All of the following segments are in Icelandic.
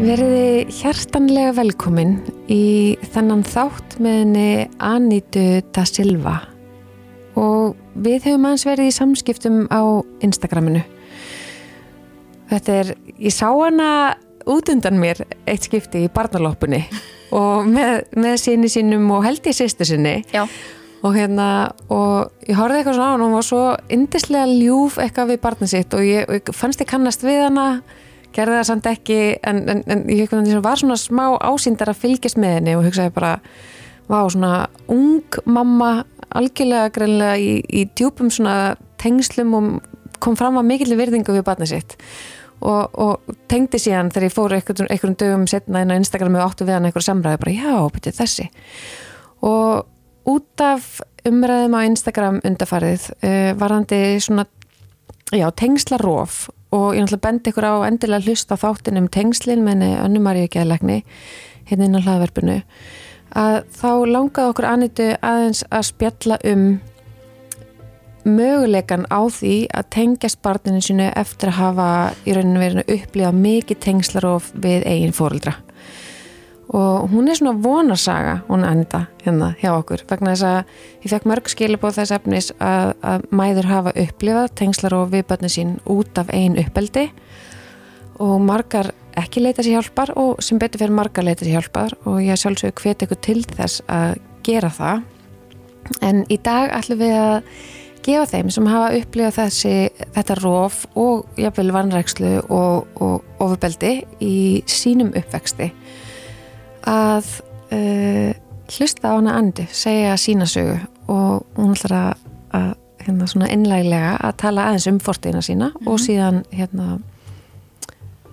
Verði hjartanlega velkomin í þennan þátt með henni Anítu da Silva og við höfum aðeins verið í samskiptum á Instagraminu. Þetta er, ég sá hana út undan mér eitt skipti í barnaloppunni og með, með síni sínum og held í sýstu sinni Já. og hérna og ég horfði eitthvað svona á hann og hún var svo indislega ljúf eitthvað við barnið sitt og ég, og ég fannst ég kannast við hana gerði það samt ekki en, en, en ég var svona smá ásýndar að fylgjast með henni og hugsaði bara vá svona ung mamma algjörlega greinlega í, í djúpum svona tengslum og kom fram að mikill virðingu við barnið sitt. Og, og tengdi síðan þegar ég fór einhvern dögum setna inn á Instagram og áttu við hann einhver samræði bara já, betið þessi. Og út af umræðum á Instagram undarfarið uh, varandi svona já, tengslarof og ég náttúrulega bendi ykkur á endilega hlusta þáttin um tengslinn með henni Önnumaríu Gæðlegni hérna inn á hlaðverfinu að þá langaði okkur Anitu aðeins að spjalla um möguleikan á því að tengjast barninu sínu eftir að hafa í rauninu verinu upplíða mikið tengslarof við eigin fóruldra og hún er svona vonarsaga hún Anita hérna hjá okkur vegna þess að ég fekk mörg skilabóð þess efnis að, að mæður hafa upplifað tengslarof við börnin sín út af einn uppeldi. Og margar ekki leita sér hjálpar og sem betur fyrir margar leita sér hjálpar og ég sjálfsögur hveti ykkur til þess að gera það. En í dag ætlum við að gefa þeim sem hafa upplifað þessi þetta rof og jafnvel vanrækslu og, og ofubeldi í sínum uppvexti að uh, hlusta á hana Andi, segja sína sögu og hún ætlar að, að hérna svona innlæglega að tala aðeins um fortina sína mm -hmm. og síðan hérna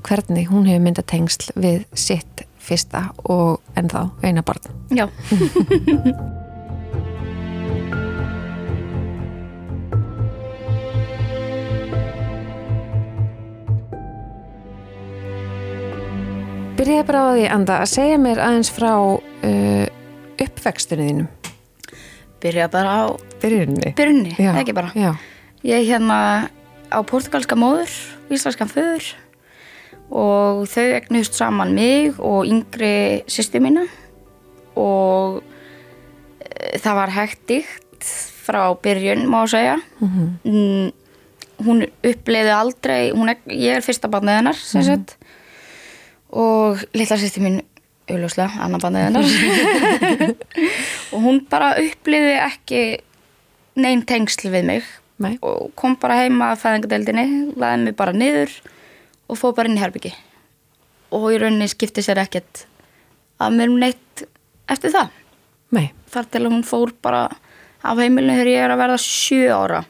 hvernig hún hefur myndað tengsl við sitt fyrsta og ennþá eina barn Já Byrjaði bara á því, Anda, að segja mér aðeins frá uh, uppvextunni þínum. Byrjaði bara á Byrjunni. byrjunni, ekki bara Já, Ég er hérna á portugalska móður, íslenskan föður og þau egnust saman mig og yngri sýstu mína og e, það var hektikt frá byrjun, má ég segja. Mm, hún uppleiði aldrei, hún ég er fyrsta barnið hennar, sem sagt, og litla sýstu mín auðljóslega, annar barnið hennar. Og hún bara uppleiði ekki neinn tengsl við mig. Nei, og kom bara heima að fæðingadeildinni, laði mig bara niður og fóð bara inn í herbyggi og í rauninni skipti sér ekkert að mér um neitt eftir það. Nei. þar til að hún fór bara af heimilinu þegar ég er að verða sjö ára.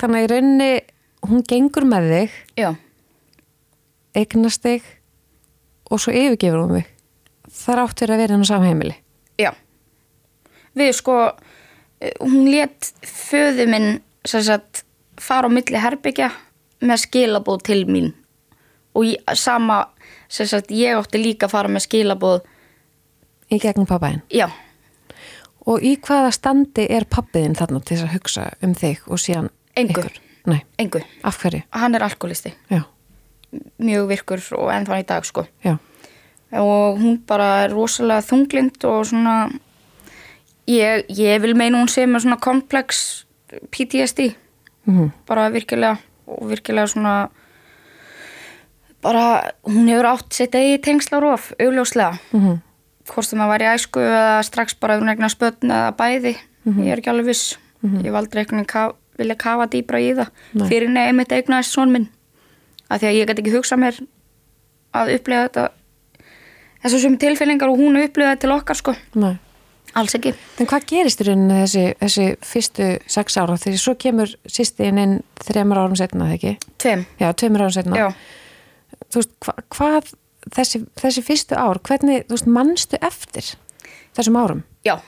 Þannig að í rauninni, hún gengur með þig, já, eignast þig og svo yfirgefur hún þig. Það áttur að vera á samheimili. já við sko hún let föðu minn sagt fara á milli herbyggja með skilabóð til mín og ég, sama sagt ég átti líka að fara með skilabóð Í gegnum pappaðinn. já, Og í hvaða standi er pappiðinn þarna til þess að hugsa um þig og síðan Engu. engu af hverju? hann er alkoholisti, Já, mjög virkur og ennþá í dag sko. Já, og hún bara er rosalega þunglind og svona ég, ég vil meina hún sé með svona komplex PTSD mhm, bara virkilega og virkilega svona bara hún hefur átt sitt eigi tengslarof augljóslega. Mhm, hvort sem það var í æsku eða strax bara um regna spötn eða bæði ég er ekki alveg viss. Ég valdi einhvern veginn vilja kafa dýbra í það. Nei. fyrir nefn einmitt eignaðist svon af því að ég get ekki hugsað mér að upplega þetta þessar sem tilfinningar og hún upplega til okkar sko nei. alls ekki En hvað gerist í rauninni þessi, þessi fyrstu sex ára þegar svo kemur sýstin inn þremur árum setna, eða ekki? tveim, Já, tveimur árum setna. já, Þú veist, hva, hvað þessi, þessi fyrstu ár, hvernig, þú veist, mannstu eftir þessum árum? já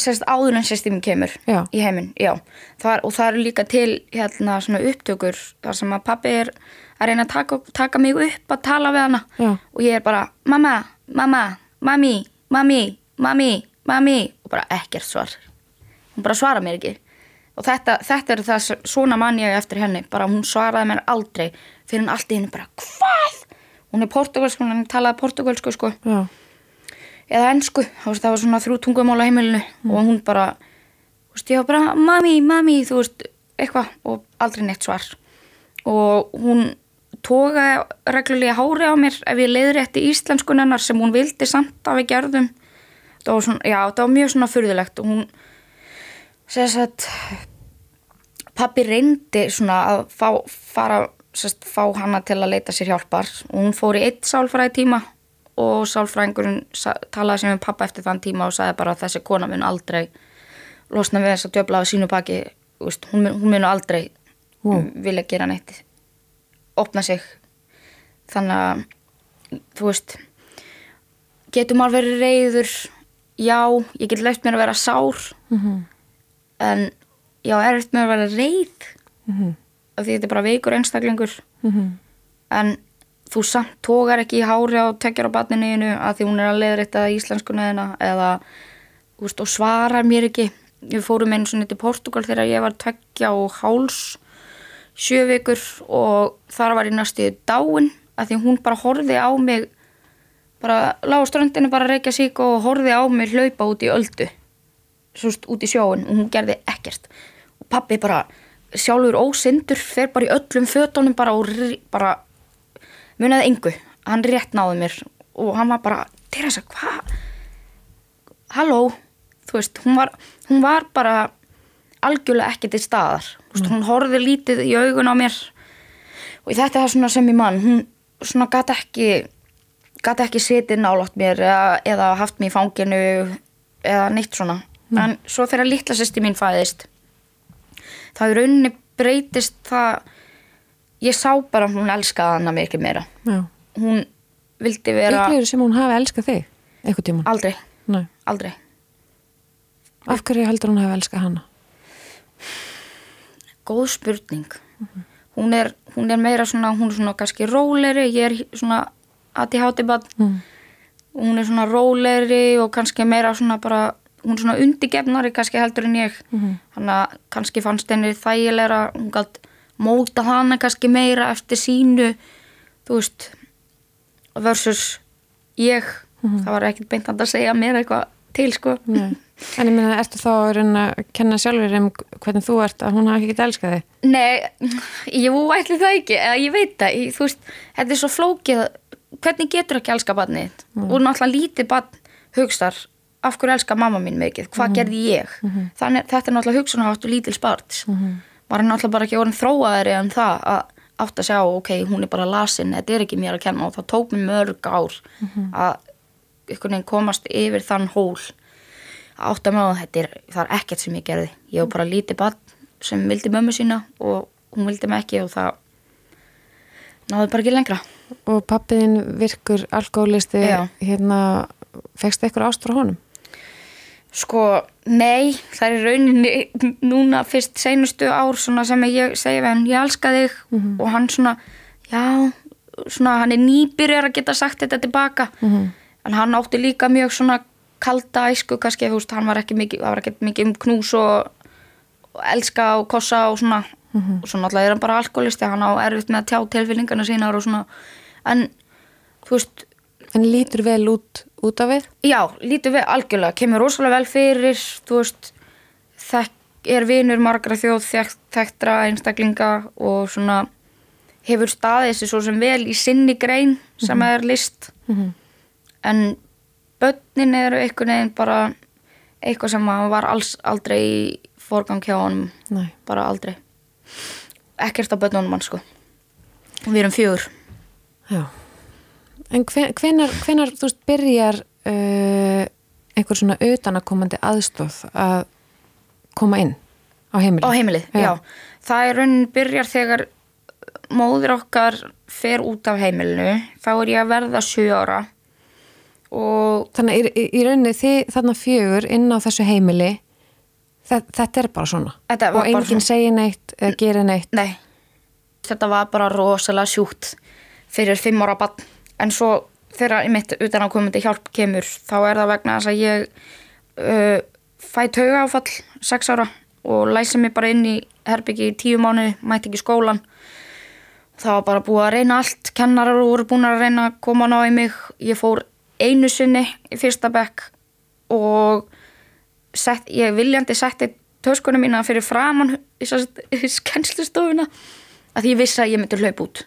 sérst áður en sérst í mér kemur Já. í heiminn, já það, og það eru líka til hérna svona upptökur þar sem að pappi er að reyna að taka, taka mig upp að tala við hana. Já. og ég er bara mamma, mamma, mami, mami, mami, mami. Og bara ekkert svar. Hún bara svara mér ekki. Og þetta, þetta er það, svona mann ég eftir henni. Bara hún svaraði mér aldrei. Fyrir hann allt í henni bara, hvað? Hún er portugalsk, hún talaði portugalsku sko. Já, eða ennsku, það var svona þrjú tungumál á heimilinu. Og hún bara þú veist, ég var bara, mami, mami þú veist, eitthvað. Og aldrei neitt svar. Og hún tókaði reglulega hári á mér ef ég leiði rétt í íslenskun hennar sem hún vildi samt að við gerðum. Það var svona, já, það var mjög svona furðulegt. Og hún að pappi reyndi svona að fá, fara, sest, fá hana til að leita sér hjálpar. Og hún fór í eitt sálfræði tíma og sálfræðingurinn talaði sem við pappa eftir þann tíma og sagði bara að þessi kona mun aldrei losna við þess að djöfla á sínu baki. Hún, mun- aldrei Wow. vilja gera neitt opna sig. Þannig að þú veist getur maður verið reyður já, ég get leift mér að vera sár. Mhm, en já, er eftir mér að vera reyð mhm, af því þetta er bara veikur einstaklingur. Mhm, en þú samt tógar ekki í hári á tekjar á batninu að því hún er að leiðrætta íslenskuna þina eða veist, og svarar mér ekki. Við fórum einu svona til Portugal þegar ég var tekja og háls sjö vikur og þar var ég næstu dáin að því hún bara horfði á mig bara lág ströndinu bara reykja sík og horfði á mig hlaupa út í öldu svust út í sjóin og hún gerði ekkert. Og pappi bara sjálfur ósindur fer bara í öllum fötunum bara og bara munaði engu, hann rétt náði mér og hann var bara, Teresa, hvað halló þú veist, hún var, hún var bara algjörlega ekki til staðar. Veist, hún horfði lítið í augun á mér. Og þetta er það svona sem ég mann hún svona gæti ekki gæti ekki setið nálátt mér eða, eða haft mig í fanginu eða neitt svona. En svo þegar litla sýsti mín fæðist þá í rauninni breytist það ég sá bara hún elskaði hana mikið meira. Já. Hún vildi vera Upplifur sem hún hafi elskað þig einhvern tímann? aldrei, Nei. aldrei. Af hverju heldur hún hafi elskað hana? Góð spurning. Hún, er, hún er meira svona hún er svona kannski róleri ég er svona ADHD-bad Mm. hún er svona róleri og kannski meira svona bara hún er svona undirgefnari kannski heldur en ég. Mhm. þannig að kannski fannst henni þægilega hún galt móta hana kannski meira eftir sínu þú veist versus ég. Það var ekkert beint að segja mér eitthvað til sko. En ég meina, ertu þá að reyna að kenna sjálfur um hvernig þú ert að hún hafi ekki elskað þig? Nei, jú, ætli það ekki eða ég veit það, ég, þú veist þetta er svo flókið, hvernig getur ekki elska barnið þitt? og náttúrulega lítið barn hugstar, af hverju elska mamma mín mikið, hvað gerði ég? Þannig, þetta er náttúrulega hugsunaháttu lítil sparts maður er náttúrulega bara ekki orðin þróaðari en það að átt að sjá ok, hún er bara lasin, þetta er ekki mér að kenna. Og það tók mér mörg ár að einhvern veginn komast yfir þann hól. að átt að að þetta er, það er ekkert sem ég gerði. Ég var bara lítið barn sem vildi mömmu sína og hún vildi mig ekki og það náði bara ekki lengra. Og pappiðin virkur alkoholisti, hérna, fegst eitthvað ást frá honum? Sko, nei, það er rauninni núna fyrst seinustu ár sem ég við hann, ég elska þig. Og hann svona, já, svona hann er nýbyrjar að geta sagt þetta tilbaka. Mhm. en hann átti líka mjög svona kalda æsku kannski, þú veist, hann var ekki mikið, var ekki mikið um knús og, og elska og kossa og svona. Og svo náttúrulega er hann bara alkoholisti, hann á erfitt með að tjá tilfinningarna sínar og svona. En, þú veist, En lítur vel út, út af við? Já, lítið við algjörlega, kemur rosalega vel fyrir, þú veist, þekk, er vinur margra þjóð þekkt, þekktra einstaklinga og svona hefur staðið þessi svo sem vel í sinni grein sem er list. Mhm. en börnin eru einhvern veginn bara eitthvað sem var alls aldrei í forgang hjá honum, Nei. bara aldrei ekkert á börnunum hann sko og við erum fjögur Já. En hven- hvenar, hvenar þú veist, byrjar uh, einhver svona utanakomandi aðstóð að koma inn á heimilið? Á heimilið, já. Það er raunin byrjar þegar móðir okkar fer út af heimilinu. Þá er ég að verða sjö ára og Þannig í, í, rauninni þið þarna fjögur inn á þessu heimili þetta, þetta er bara svona. Og enginn svona. segir neitt eða gerir neitt. Nei, þetta var bara rosalega sjúkt fyrir fimm ára bann. En svo þegar ég mitt utan á komandi hjálp kemur þá er það vegna þess að ég uh, fæ tauga áfall sex ára og læsi mig bara inn í herbyggi í tíu mánu, mætti ekki skólan það var bara búið að reyna allt. Kennarar voru búin að reyna að koma ná í mig. Ég fór einu sinni í fyrsta bekk og sett, ég viljandi setti töskunum mína fyrir framann í skennslustofuna að ég vissi að ég myndi hlaup út.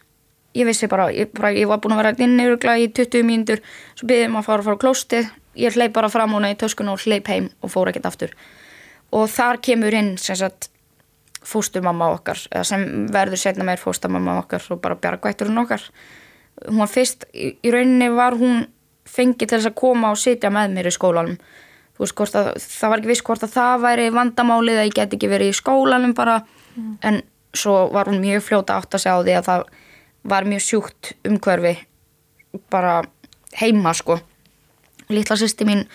Ég vissi bara, ég, bara, ég var búin að vera inn í 20 mínútur, svo byrðið maður að fara að fara á klóstið, ég hleyp bara fram hún í töskun og hleyp heim og fór ekkert aftur. Og þar kemur inn sem sagt fóstumamma okkar sem verður setna meir fóstumamma okkar og bara bjargvætturinn okkar. Hún var fyrst, í rauninni var hún fengið til þess að koma og sitja með mér í skólanum. Þú veist hvort að það var ekki viss hvort að það væri vandamálið að ég get ekki verið í skólanum bara mm. en svo var hún mjög fljóta átt að segja á því að það var mjög sjúkt umhverfi bara heima sko. Litla sýsti mín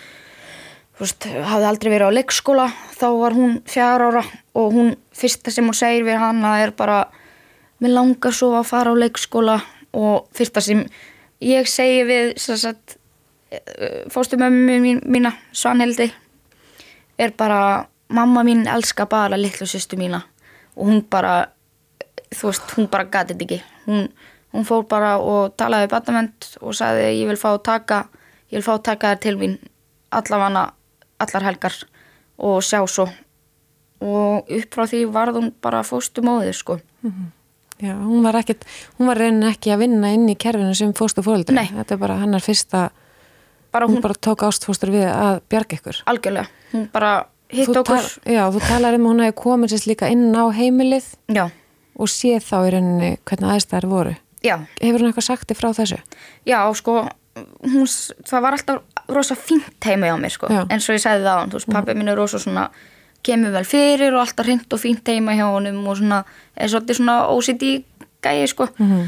veist, hafði aldrei verið á leikskóla. Þá var hún fjara ára og hún fyrsta sem hún segir við hana er bara mér langar svo að fara á leikskóla. Og fyrsta sem ég segi við eh, fóstumömmu mín, mína Svanhildi er bara mamma mín elska bara litlu sýstu mína. Og hún bara þú veist, hún bara gati þetta ekki. Hún, hún fór bara og talaði við batament og sagði ég vil fá að taka ég vil fá að taka þær til mín allavana, allar helgar og sjá svo. Og upp frá því varð hún bara fóstu móðið sko. Mm -hmm. Já, hún var ekkert, hún var reynin ekki að vinna inn í kerfinu sem fóstu fólkdur þetta er bara hennar fyrsta bara hún, hún bara tók ástfóstur við að bjarga ykkur Algjörlega, hún bara hitt okkur Já, þú talar um að hún hefði komið sérst líka inn á heimilið Já og sé þá í rauninni hvernig aðstæðar voru. Já. Hefur hún eitthvað sagt þig frá þessu? Já, sko, hún, það var alltaf rosa fínt heima hjá mér, sko, eins og ég segði það á hann, þú pappi mín er rosa svona, kemur vel fyrir og alltaf hreint og fínt heima hjá honum og svona, er svolítið svona OCD gæi, sko. Mm -hmm.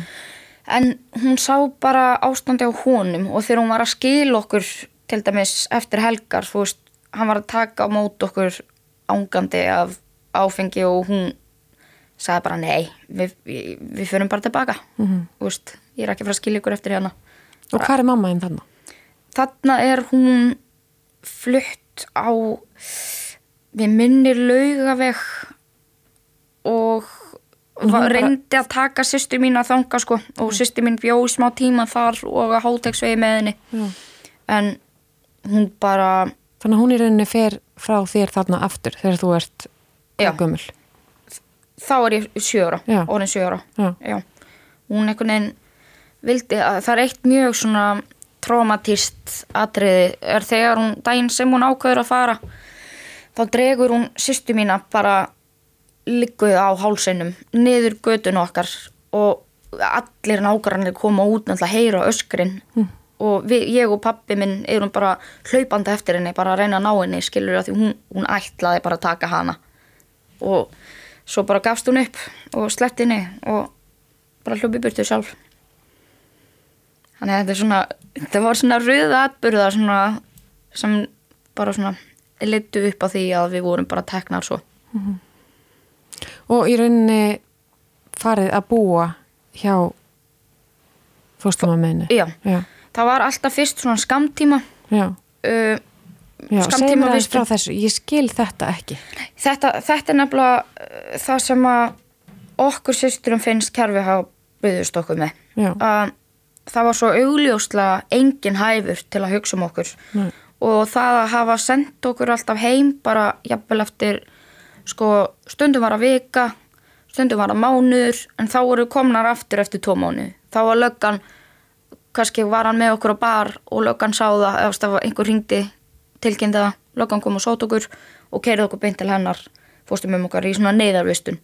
En hún sá bara ástandi á honum og þegar hún var að skil okkur, til dæmis eftir helgar, þú veist, hann var að taka á mót okkur ángandi af áfengi og hún sagði bara nei, við, við, við förum bara tilbaka mm -hmm. Úst, ég er ekki frá að skilja ykkur eftir hérna Og hvað er mamma einn þannig? Þannig er hún flutt á við minnir laugaveg og var, reyndi að taka sýstu mín að þanga sko og mm. sýstu mín bjóð smá tíma þar og að hátegsvegi með henni. Já. en hún bara Þannig að hún í rauninni fer frá þér þarna aftur þegar þú ert gömul? Þá er ég sjöra, orðin sjöra Já. hún einhvern veginn vildi að það er eitt mjög svona traumatist atriði er þegar hún, daginn sem hún ákveður að fara þá dregur hún sýstu mína bara ligguð á hálseinum niður gödun okkar og allir nákvæmlega koma út náttúrulega að heyra öskrin mm. og við, ég og pappi minn erum bara hlaupandi eftir henni bara að reyna að ná henni skilur að því hún, hún ætlaði bara að taka hana og svo bara gafst hún upp og slett inni og bara hljópi burtið sjálf þannig að þetta er svona þetta var svona rauða atbyrða svona, sem bara svona litu upp á því að við vorum bara teknar svo mm -hmm. Og í rauninni farið að búa hjá fórstumamenni já. já, það var alltaf fyrst svona skamtíma já uh, Já, segð mér aðeins frá þessu, ég skil þetta ekki. Þetta, þetta er nefnilega uh, það sem okkur sýsturum finnst kerfi hafa byggðust okkur með. Uh, það var svo augljóslega engin hæfur til að hugsa um okkur Nei. og það að hafa sendt okkur alltaf heim bara jafnvel eftir sko, stundum var að vika, stundum var að mánuður en þá voru komnar aftur eftir tvo mánu. Þá var löggan, kannski var hann með okkur á bar og löggan sá það ef einhver ringdi tilkynnta löggan kom og sót okkur og keirði okkur beint til hennar fóstumum okkar í svona neyðarvistun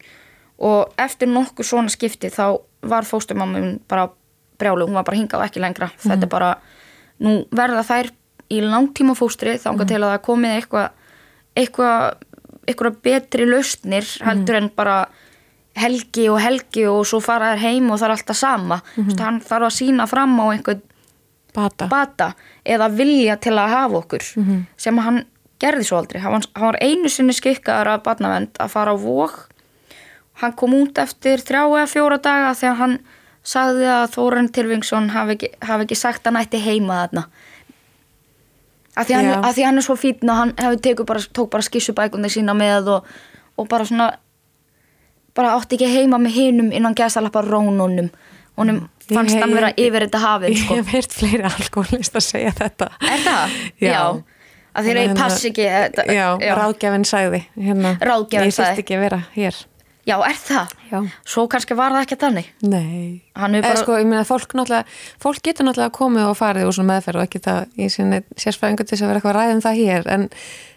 og eftir nokkuð svona skipti þá var fóstumammun bara brjálu, hún var bara hingað ekki lengra mm. þetta er bara, nú verða þær í langtíma fóstri þá mm. til að það komið eitthvað eitthvað eitthvað betri lausnir heldur mm. en bara helgi og helgi og svo fara þær heim og það er alltaf sama -hmm. hann þarf að sína fram á einhvern bata. bata eða vilja til að hafa okkur mm -hmm. sem hann gerði svo aldrei hann, hann var einu sinni skikkaður af batnavend að fara á vok hann kom út eftir þrjá eða fjóra daga þegar hann sagði að Þóran Tilvingsson hafi ekki, hafi ekki sagt að nætti heima þarna að því, hann, að því hann er svo fítn og hann bara, tók bara skissubækundi sína með og, og bara svona bara átti ekki heima með hinum innan gæðsalappa rónunum honum Ég fannst hann vera yfir þetta hafið Ég sko. hef heyrt fleiri alkoholist að segja þetta er það? Já. að þeir Hérna- pass ekki þetta, Já, ráðgjafinn sagði hérna, Ráðgjafinn Ég sagði. þurfti ekki að vera hér já, er það? Já. svo kannski var það ekki þannig Nei Hann er Eða bara- sko, ég meina, fólk fólk getur náttúrulega komið og farið úr svona meðferð og ekki það í sinni sérfræðingu til þess að vera eitthvað að ræða um það hér en,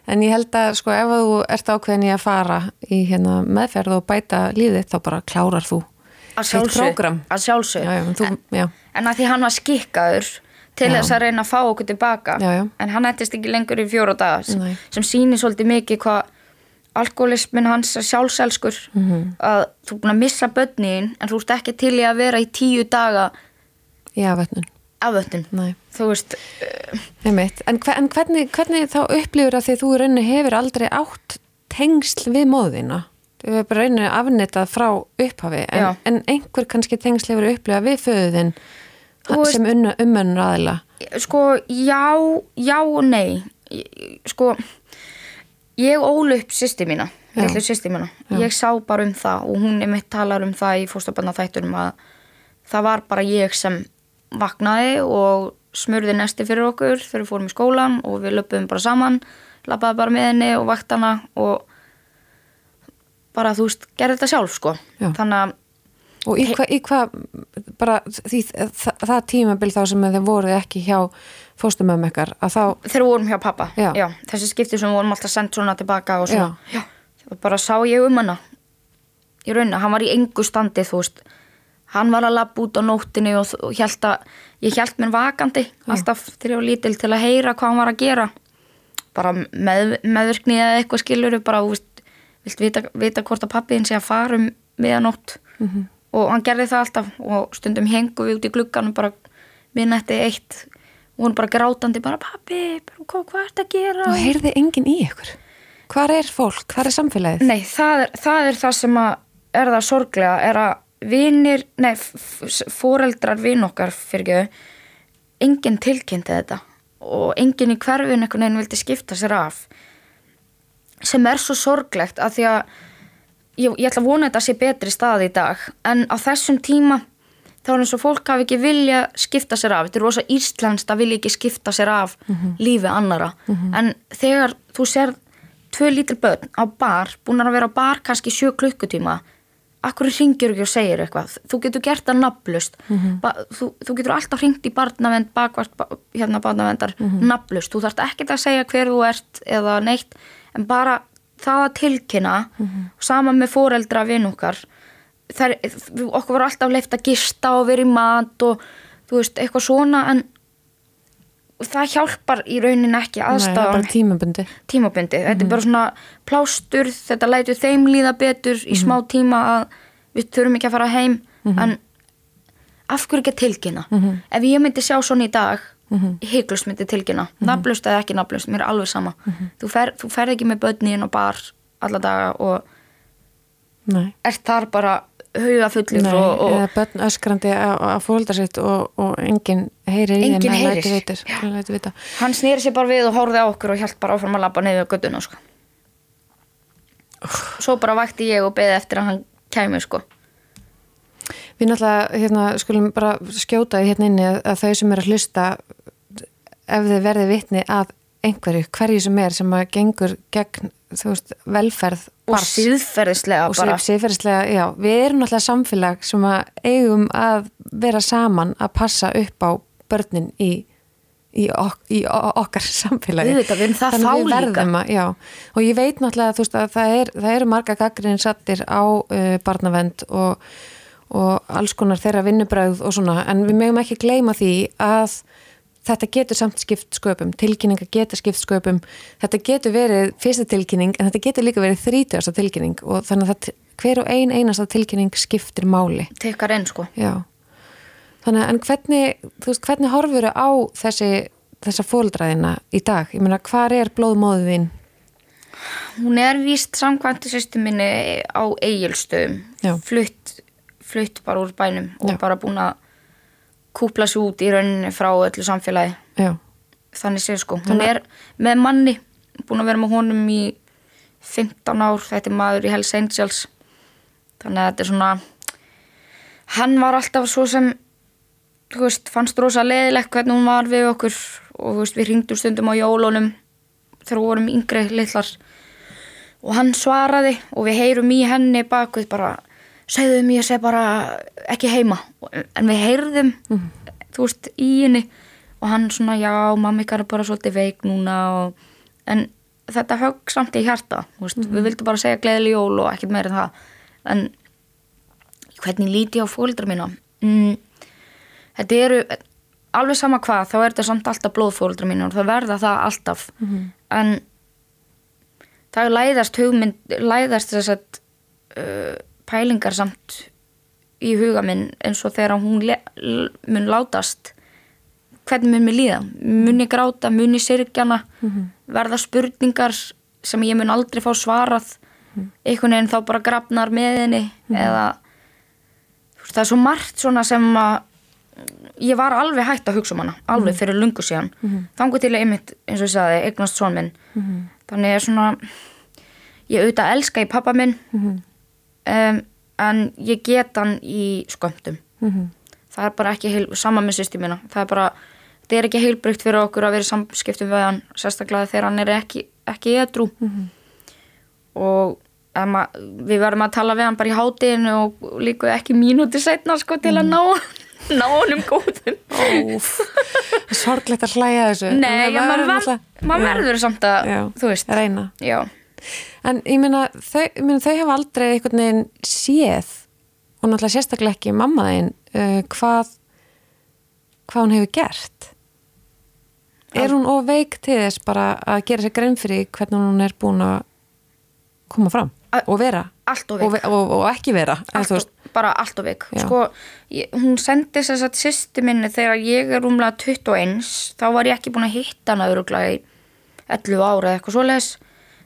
en ég held að sko ef að þú ert ákveðin í að fara í hérna meðferð og bæta líðið þá bara klárar þú að sjálfsög, prógram. að sjálfsög. Já, já, en þú, já, en að því hann var skikkaður til Já. þess að reyna að fá okkur tilbaka Já, já. en hann ættist ekki lengur í fjóra daga sem, sem sýnir svolítið mikið hvað alkoholismin hans er sjálfselskur Mhm. að þú er búin að missa börnin en þú ert ekki til í að vera í tíu daga í afvötnun. afvötun Nei, þú veist, uh, einmitt. En, hver, en hvernig, hvernig þá upplifur að því þú í rauninni hefur aldrei átt tengsl við móðina þú hefur bara rauninni afnitað frá upphafi en, en einhver kannski tengsl hefur upplifað við veist- sem unna, umönnur aðila sko já, já og nei. Sko ég ól upp sýsti mína Já. litlu sýsti mína, ég sá bara um það og hún er mitt talar um það í fórstabanna þættunum að það var bara ég sem vaknaði og smurði nesti fyrir okkur þegar við fórum í skólan og við löpum bara saman lappaði bara með henni og vakt hana og bara þú veist, gerði þetta sjálf sko Já. þannig að og í hvað hva, bara því það, það tímabil þá sem þeir voru ekki hjá fóstumömmu ykkar að þá, þegar við vorum hjá pappa Já. þessi skipti sem við vorum alltaf sendt svona tilbaka og svona Já. Já. bara sá ég um hana í rauninni, hann var í engu standi þú veist hann var að labba út á nóttinni og, og held að ég held mér vakandi alltaf þegar ég var lítil til að heyra hvað hann var að gera bara með, meðvirkni eða eitthvað skilur bara, þú veist, vilt vita, vita hvort að pappiðin sé að fara um miðanótt -hmm. Og hann gerði það alltaf og stundum hengu við út í glugganum bara minnætti eitt. Og hún bara grátandi bara pappi, hvað, hvað ert að gera? Og heyrði enginn í ykkur. Hvar er fólk, hvar er samfélagið? Nei, það er, það er það sem að er það sorglega, er að vinir, nei, fóreldrar vin okkar fyrir ekki enginn tilkynnti þetta. Og enginn í hverfin einhvern veginn vildi skipta sér af. Sem er svo sorglegt að því að ég, ég ætla að vona að þetta sé betri stað í dag en á þessum tíma þá er eins og fólk hafi ekki vilja skipta sér af, þetta er rosa íslenskt að vilja ekki skipta sér af lífi annara en þegar þú sér tvö lítil börn á bar búin að vera á bar kannski sjö klukkutíma akkur ringir ekki og segir eitthvað? Þú getur gert það nafnlust þú, þú getur alltaf ringt í barnavend bakvart ba hérna barnavendar nafnlust, þú þarft ekkert að segja hver þú ert eða neitt en bara það að tilkynna sama með foreldra vinn okkar þar, okkur var alltaf leift að gista og vera í mat og þú veist, eitthvað svona en það hjálpar í raunin ekki aðstafan bara tímabundi tímabundi, þetta er bara svona plástur, þetta lætur þeim líða betur í smá tíma að við þurfum ekki að fara heim en af hverju ekki að tilkynna? Ef ég myndi sjá svona í dag hygglust myndi tilkynna nafnlust eða ekki nafnlust, mér er alveg sama þú, fer, þú ferð ekki með börnin og bar alla daga og Nei. ert þar bara hugafullir Nei, og, og eða börn öskrandi á, á fólkdar sitt og, og enginn heyrir í Enginn þeim eða heyrir. lætur vita. hann snýri sér bara við og horfði á okkur og hjælt bara áfram að labba neyðu göttuna sko. svo bara vakti ég og beði eftir að hann kæmi sko. Við náttúrulega hérna, skulum bara skjóta því hérna inni að, að þau sem er að hlusta ef þið verði vitni að einhverju, hverju sem er sem að gengur gegn veist, velferð og síðferðislega og bara. síðferðislega, já, við erum náttúrulega samfélag sem að eigum að vera saman að passa upp á börnin í, í, ok, í okkar samfélagi. Við erum það Þannig fá við verðum að, já, og ég veit náttúrulega þú veist að það, er, það eru marga gaggrinni sattir á uh, barnavend og, og alls konar þeirra vinnubræð og svona, en við mögum ekki gleyma því að þetta getur samt skipt sköpum, tilkynninga getur skipt sköpum, þetta getur verið fyrsta tilkynning, en þetta getur líka verið þrítugasta tilkynning og þannig að það, hver og ein einasta tilkynning skiptir máli. Tekkar enn sko. Já. Þannig að en hvernig, þú veist, hvernig horfur á þessi, þessa fóldræðina í dag, ég meina, hvar er blóðmóðið þín? hún er víst samkvæmt sýstu minni á eigilstöðum Já. flutt, flutt bara úr bænum og Já. bara búin að kúpla sig út í rauninni frá öllu samfélagi. Já, þannig séð sko, hún er með manni búin að vera með honum í 15 ár, þetta er maður í Hells Angels. Þannig að þetta er svona hann var alltaf svo sem þú veist, fannst rosa leðilegt hvernig hún var við okkur og þú veist, við ringdum stundum á jólunum þegar við vorum yngri litlar. Og hann svaraði og við heyrum í henni bakuð bara segðu mér ég seg bara ekki heima. En við heyrðum þú veist, í henni. Og hann svona, já, mamma ykkar er bara svolítið veik núna og, en þetta högg samt í hjarta veist, við vildum bara segja gleðileg jól og ekkert meira en það. En hvernig líti ég á fóldra mína? Mm, þetta eru alveg sama hvað, þá er þetta samt alltaf blóðfóldra mína og það verða það alltaf. En það læðast hugmynd læðast þess að uh, pælingar samt í huga minn eins og þegar hún mun látast. Hvernig mun mér líða? Mun ég gráta, mun ég syrgjana verða spurningar sem ég mun aldrei fá svarað? Einhvern veginn þá bara grafnar með henni eða þú veist, það er svo margt svona sem að ég var alveg hægt að hugsa um hana alveg fyrir lungu síðan. Þangu til einmitt, eins og ég sagði, eignast svon minn. Þannig er svona ég auðvitað elska í pappa minn um, en ég get hann í skömmtum. Það er bara ekki heil, sama með sýsti mína það er bara, það er ekki heilbrygt fyrir okkur að vera í samskiptum við hann sérstaklega þegar hann er ekki, ekki edru og ef ma, við verðum að tala við hann bara í hátinu og líka ekki mínúti setna sko til að ná ná honum góðum. Sorglegt að hlæja þessu. Nei, maður, verður samt að, Já. þú veist. Reyna. Já, en ég meina þau, þau hafa aldrei einhvern veginn séð og náttúrulega sérstaklega ekki mamma þín uh, hvað hvað hún hefur gert. Er hún of veik til þess bara að gera sér grein fyrir hvernig hún er búin að koma fram og vera? og, og, og ekki vera allt veist, bara allt of veik. Sko, ég, hún sendi þess að sýsti minni þegar ég er rúmlega 21 þá var ég ekki búin að hitta hana öruglega í 11 ára eða eitthvað svoleiðis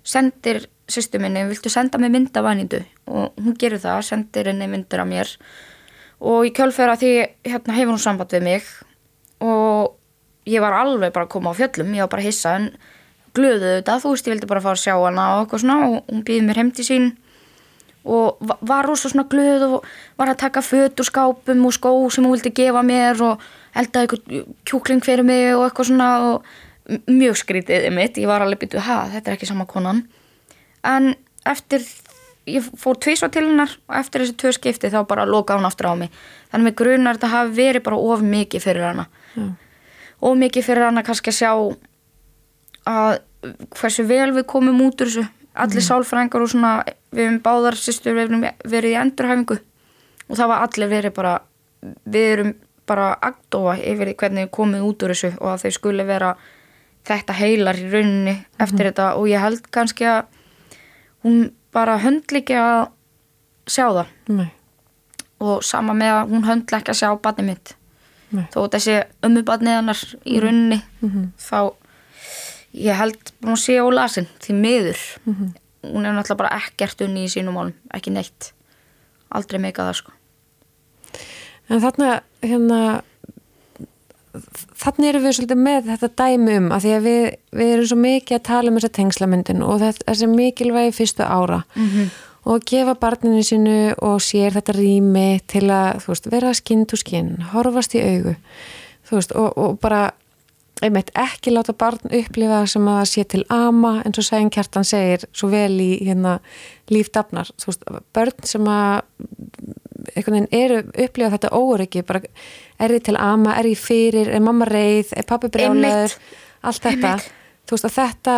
sendir sýsti minni, viltu senda mig mynd af vænindu og hún gerir það, sendir henni myndir af mér. Og í kjölfera því hérna hefur hún samband við mig. Og ég var alveg bara að koma á fjöllum ég var bara að hissa en glöðu þetta, þú veist ég vildi bara fara að sjá hana og eitthvað svona og hún býði mér heim til sín. Og va- var rosa svona glöð og var að taka föt úr skápum og skó sem hún vildi gefa mér og eldaði eitthvað kjúkling fyrir mig og eitthvað svona og mjög skrítið mitt, ég var alveg byrjuð, ha, þetta er ekki sama konan. En eftir ég fór tvisvar til hennar og eftir þessi tvö skipti þá bara lokaði hún aftur á mig. Þannig með grunar þetta hafi verið bara of mikið fyrir hana. Já. of mikið fyrir hana kannski að sjá að hversu vel við komum út úr þessu. Allir sálfrængar og svona við hefum báðar sýstur verið í endurhæfingu. Og það var allir verið bara við erum bara agdóa yfir hvernig við komum út úr þessu og að þau skuli vera þetta heilar í rauninni eftir þetta og ég held kannski að hún bara höndl ekki að sjá það. Nei, og sama með að hún höndla ekki að sjá barnið mitt. Nei. þó þessi ömmu barnið hennar í rauninni þá ég held hún sé á lasin því miður. Hún er náttúrulega bara ekkert unni í sínum málum ekki neitt. Aldrei meika það sko. En þarna hérna þannig erum við svolítið með þetta dæmi um að því að við, við erum svo mikið að tala um þessa tengslamyndin og þessi mikilvægi fyrstu ára. -hmm. og gefa barninu sínu og sér þetta rými til að veist, vera skinn to skinn, horfast í augu. Veist, og, og bara einmitt ekki láta barn upplifa sem að sé til ama eins og Sæn Kjartan segir svo vel í hérna lífdafnar, þú veist, börn sem að einhvern veginn eru upplifa þetta óöryggi, bara er ég til ama, er ég fyrir, er mamma reið er pappi brjálaður, allt þetta. Veist að þetta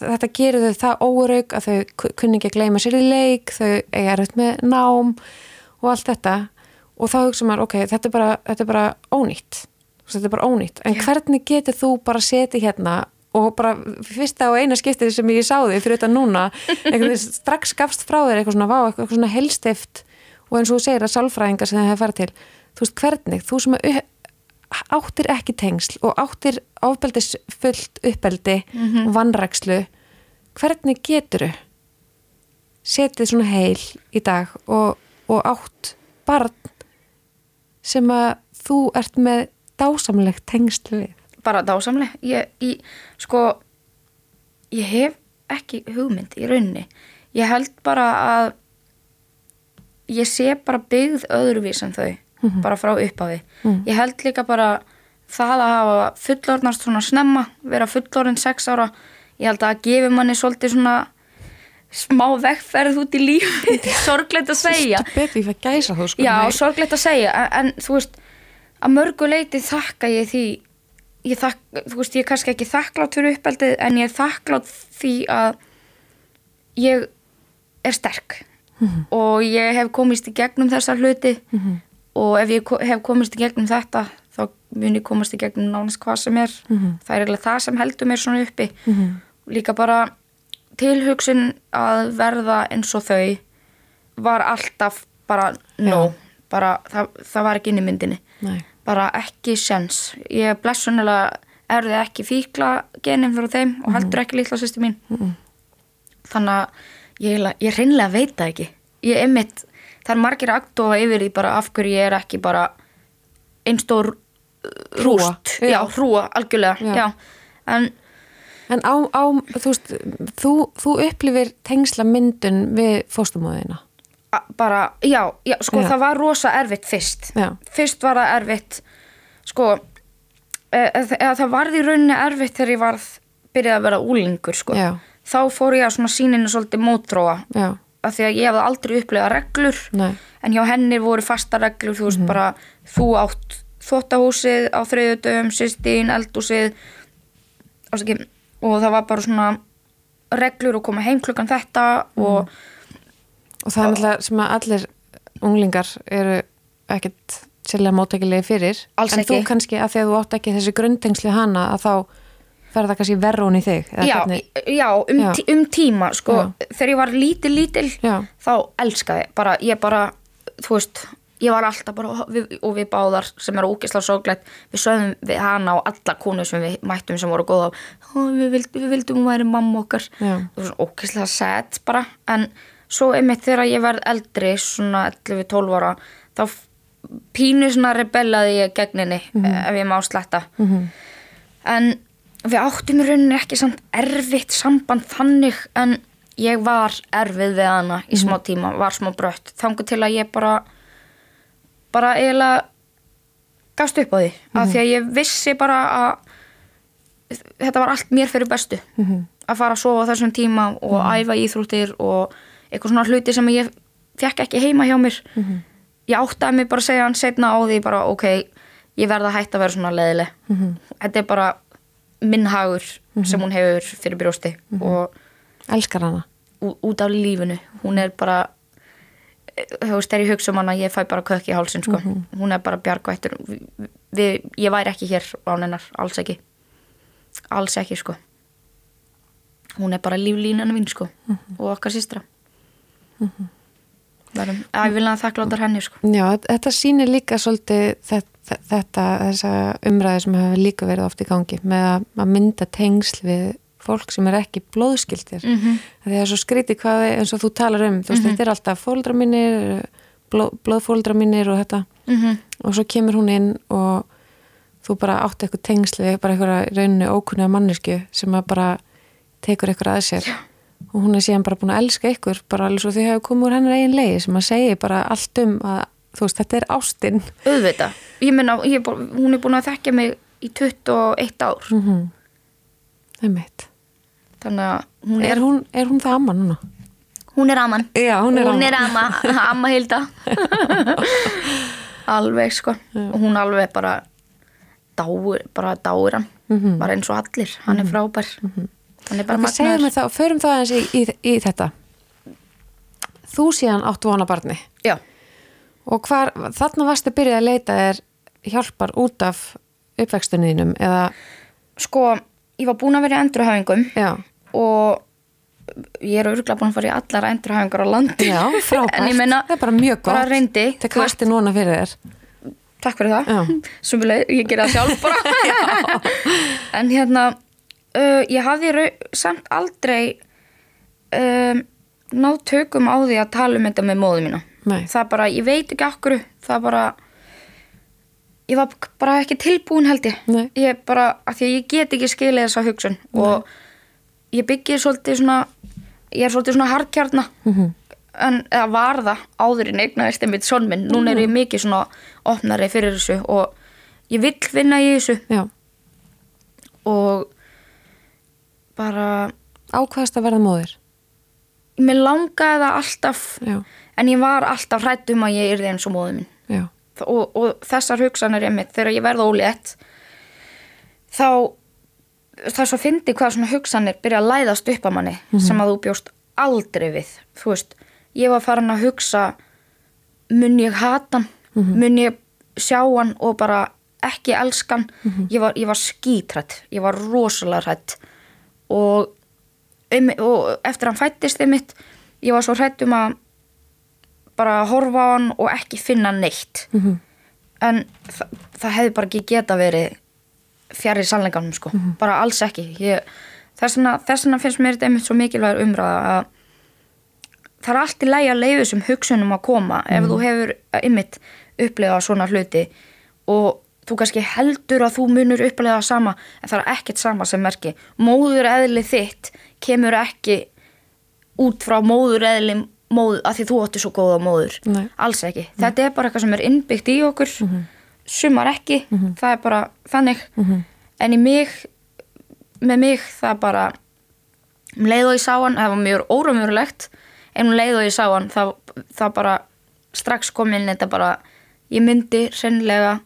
þetta gerir þau það óörygg að þau ku- kunni ekki að gleyma sér í leik þau eiga erfitt með nám og allt þetta. Og þá hugsa maður, ok, þetta er bara, þetta er bara ónýtt. Þetta er bara ónýtt, en Já. hvernig getur þú bara setið hérna og bara fyrsta og eina skiptið sem ég sá þig fyrir þetta núna, strax gafst frá þér eitthvað svona, vá, eitthvað svona helstift og eins og þú segir að sálfræðingar sem það hefur farið til, þú veist hvernig þú sem áttir ekki tengsl og áttir ofbeldis fullt uppeldi og vannrækslu hvernig getur setið svona heil í dag og, og átt barn sem að þú ert með dásamlegt tengsl við? Bara dásamleg ég, ég, sko ég hef ekki hugmynd í rauninni. Ég held bara að ég sé bara byggð öðruvís en þau bara frá upphafi. Ég held líka bara það að hafa fullorðnast svona snemma vera fullorðin sex ára ég held að gefi manni svolítið svona smá vegferð út í lífi sorglegt að segja. betur þú sko. Já, Nei. sorglegt að segja, en, en þú veist, að mörgu leiti þakka ég því, ég þakk, þú veist, ég er kannski ekki þakklátt fyrir uppeldið, en ég er þakklátt því að ég er sterk og ég hef komist í gegnum þessa hluti. Og ef ég hef komist í gegnum þetta, þá mun ég komast í gegnum nánast hvað sem er. Það er eiginlega það sem heldur mér svona uppi. Líka bara tilhugsun að verða eins og þau var alltaf bara no, bara það, það var ekki inn í myndinni. Nei. bara ekki sens ég blessunulega erði ekki fíkla genin fyrir þeim og heldur ekki litla sýsti mín. Þannig að ég, ég reynlega veit það ekki ég einmitt, það er margir aktofa yfir því bara af hverju ég er ekki bara einstór Hrúga, rúst, já. já, hrúa, algjörlega Já. já. en En á, á þú veist, þú, þú upplifir tengsla myndun við fóstumóðina. bara, já, já sko það var rosa erfitt fyrst Já. fyrst var það erfitt sko eða eða það varði rauninni erfitt þegar ég varð byrjaði að vera úlingur sko Já. Þá fór ég að svona síninu svolítið mótróa Já, af því að ég hefði aldrei upplegað reglur Nei. en hjá henni voru fasta reglur þú veist bara, þú átt þvóttahúsið á þriðutöfum, sýstín, eldhúsið ásaki, og það var bara svona reglur og koma heim klukkan þetta og og það er náttúrulega sem að allir unglingar eru ekkert sérlega móttækilegi fyrir. Alls en ekki. þú kannski að því að þú átt ekki þessi grunntengsli hana að þá fer það kannski verra hún í þig. já, já, um, Já. tí, um tíma sko, Já. þegar ég var lítil lítil þá elskaði bara, ég bara þú veist, ég var alltaf bara við, og við báðar sem eru ógislega sorglegt við sögðum við hana og alla konu sem við mættum sem voru góða og við, vild, við vildum hún væri mamma okkar var svona ógislega sad bara en svo einmitt þegar ég verð eldri svona 11-12 ára þá pínu svona rebellaði ég gegn henni ef ég má sletta -hmm. en við áttum í rauninni ekki samt erfitt samband þannig en ég var erfið við hana í smá tíma, var smá brött. Þangu til að ég bara bara eiginlega gafst upp á því, af því að ég vissi bara að þetta var allt mér fyrir bestu. Að fara að sofa á þessum tíma og æfa íþróttir og eitthvað svona hluti sem ég fekk ekki heima hjá mér. Ég áttaði mig bara að segja hann setna á því bara ok, ég verð að hætta að vera svona leðileg þetta er bara minn hagur sem hún hefur fyrir brjósti og Elskar hana. út af lífinu. Hún er bara eh, þú veist, þegar ég hugsa um hana, ég fæ bara kökk í hálsin sko. hún er bara bjargvættur. Ég væri ekki hér á hennar alls ekki. Alls ekki sko. Hún er bara líflínan mín sko og okkar systra verðum æfilega þakkláttar henni sko. Já, þetta sýnir líka svolítið þetta, þetta þessa umræði sem hefur líka verið oft í gangi með að, að mynda tengsl við fólk sem er ekki blóðskildir mm -hmm. því að svo skríti hvað er- eins og þú talar um þú veist, þetta er alltaf fóldra mínir bló, blóðfóldra mínir og þetta. Mm og svo kemur hún inn og þú bara átt eitthvað tengsl við bara eitthvað rauninu ókunniða mannesku sem að bara tekur eitthvað að sér. Já. Og hún er síðan bara búin að elska ykkur bara alveg svo því hefur komið úr hennar eigin leiði sem að segja bara allt um að þú veist, þetta er ástinn auðvita, ég bú- hún er búin að þekkja mig í 21 ár mm -hmm. það er mitt þannig að hún er er, hún, er hún það amma núna? hún er aman. Já, hún er hún amma. amma, amma Hilda. Alveg sko. Og hún alveg bara dáir, bara dáir hann. Bara eins og allir, hann er frábær. Hann er bara Ok, segðu magnaður. mig þá, förum það aðeins í, í, í þetta. Þú síðan áttu vona barni. Já, og hvar, þarna varstu byrjað að leita þér hjálpar út af uppvextunniðinum eða, sko ég var búin að vera í endurhæfingum já, og ég er örgulega búin að fara í allar endurhæfingar á landi. Já, frábært. Meina, það er bara mjög gott. bara reyndi það kvæsti núna fyrir þér. Takk fyrir það. Sumuleg, ég gera það sjálf bara. En hérna uh, ég hafði samt aldrei um, náð tökum á því að tala um þetta með móðu mína. Nei. það bara, ég veit ekki okkur það bara ég var bara ekki tilbúin held ég. Nei. ég bara, af því að ég get ekki skilið þessa hugsun og ég byggir svolítið svona ég er svolítið svona harkjarna Mhm. en eða var það áður en eignaðist einmitt sonn minn, núna er ég mikið svona opnari fyrir þessu og ég vill vinna í þessu. Já, og bara ákvaðast að verða móðir? Mér langaði það alltaf já, en ég var alltaf hrætt um að ég yrði eins og móður minn og, og þessar hugsanir einmitt þegar ég verða ólétt þá það er svo fyndi hvað svona hugsanir byrja að læðast upp að manni sem að þú bjóst aldrei við. Þú veist, ég var farin að hugsa mun ég hata hann? Mun ég sjá hann og bara ekki elskan ég, var, ég var skítrætt, ég var rosalega hrætt og, um, og eftir hann fættist þið mitt ég var svo hrætt um að bara horfa á hann og ekki finna neitt. Mhm. en þa það hefði bara ekki geta verið fjari sannleikanum sko, bara alls ekki. Ég, þess, vegna, finnst mér þetta einmitt svo mikilvægur umræða að það er allt í lægi að leiðu sem hugsunum að koma ef þú hefur einmitt upplegað svona hluti. Og þú kannski heldur að þú munur upplega sama en það er ekkert sama sem merki. Móður eðli þitt kemur ekki út frá móður eðli móður, að því þú átti svo góða móður. Nei. alls ekki, þetta er bara eitthvað sem er innbyggt í okkur. Sumar ekki. Það er bara þannig. En í mig með mig það bara um leið og ég sá hann, það var mjög óramjörulegt en um leið og ég sá hann það, það bara strax kom inn þetta bara, ég myndi sennilega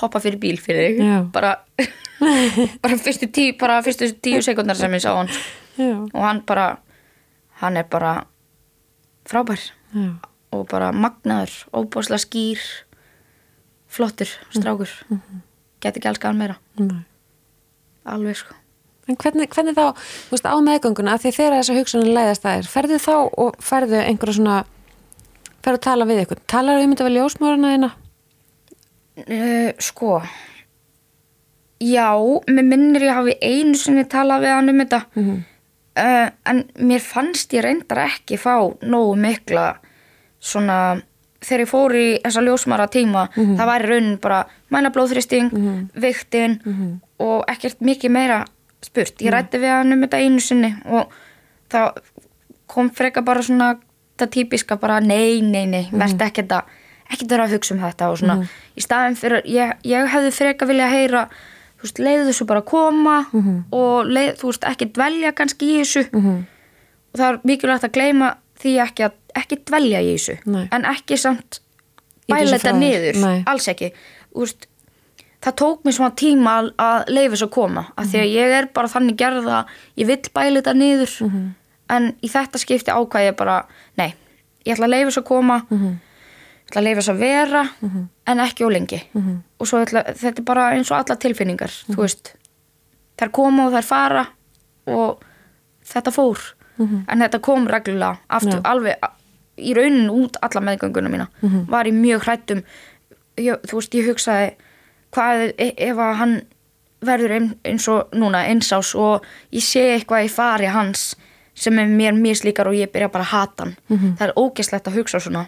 hoppa fyrir bíl fyrir þig. Bara, bara fyrstu tíu bara fyrstu tíu sekundar sem ég sá hann já, og hann bara hann er bara frábær. Já, og bara magnaður, óbúslega skýr flottur, strákur. Geti ekki elskað hann meira. Nei. Alveg sko. En hvernig, hvernig þá, þú veist, á meðgönguna, því þegar þessa hugsunin læðast það er, ferðu þá og ferðu einhverja svona, ferðu að tala við ykkur, talar um þetta við ljósmórana þína? Uh, sko. Já, mér minnir ég hafi einu sinni talað við hann um þetta. Mhm. uh, en mér fannst ég reyndar ekki fá nógu mikla svona þegar ég fór í þessa ljósmara tíma það var í raunin bara mæla blóðþristing viktin og ekkert mikið meira spurt. Ég rætti við hann um þetta einu sinni og það kom freka bara svona það típiska bara nei, nei, nei, verð ekkert að ekkert vera að hugsa um þetta og svona í staðin fyrir, ég, ég hefði freka vilja heyra þú veist, leiðu þessu bara að koma og leið, þú veist, ekki dvelja kannski í þessu og það er mikilvægt að gleyma því ekki að ekki dvelja í þessu Nei. en ekki samt bæla þetta niður Nei. alls ekki Þú veist, það tók mér svona tíma að, að leifa þessu að koma af því að Mhm. ég er bara þannig gerð að ég vill bæla þetta niður Mhm. en í þetta skipti ákvað ég bara nei, ég ætla að leifa þessu að koma Mhm. Ætla að leifa þessu að vera en ekki ólengi Mhm. og svo ætla, þetta er bara eins og alla tilfinningar þú veist, þær koma og þær fara og þetta fór. En þetta kom reglulega aftur Já. alveg í raunin út alla meðgönguna mína. Var ég mjög hrættum ég, þú veist, ég hugsaði hvað e- ef að hann verður ein, eins og núna einsás og ég sé eitthvað í fari hans sem er mér mislíkar og ég byrja bara að hata hann. Það er ógeslegt að hugsa svona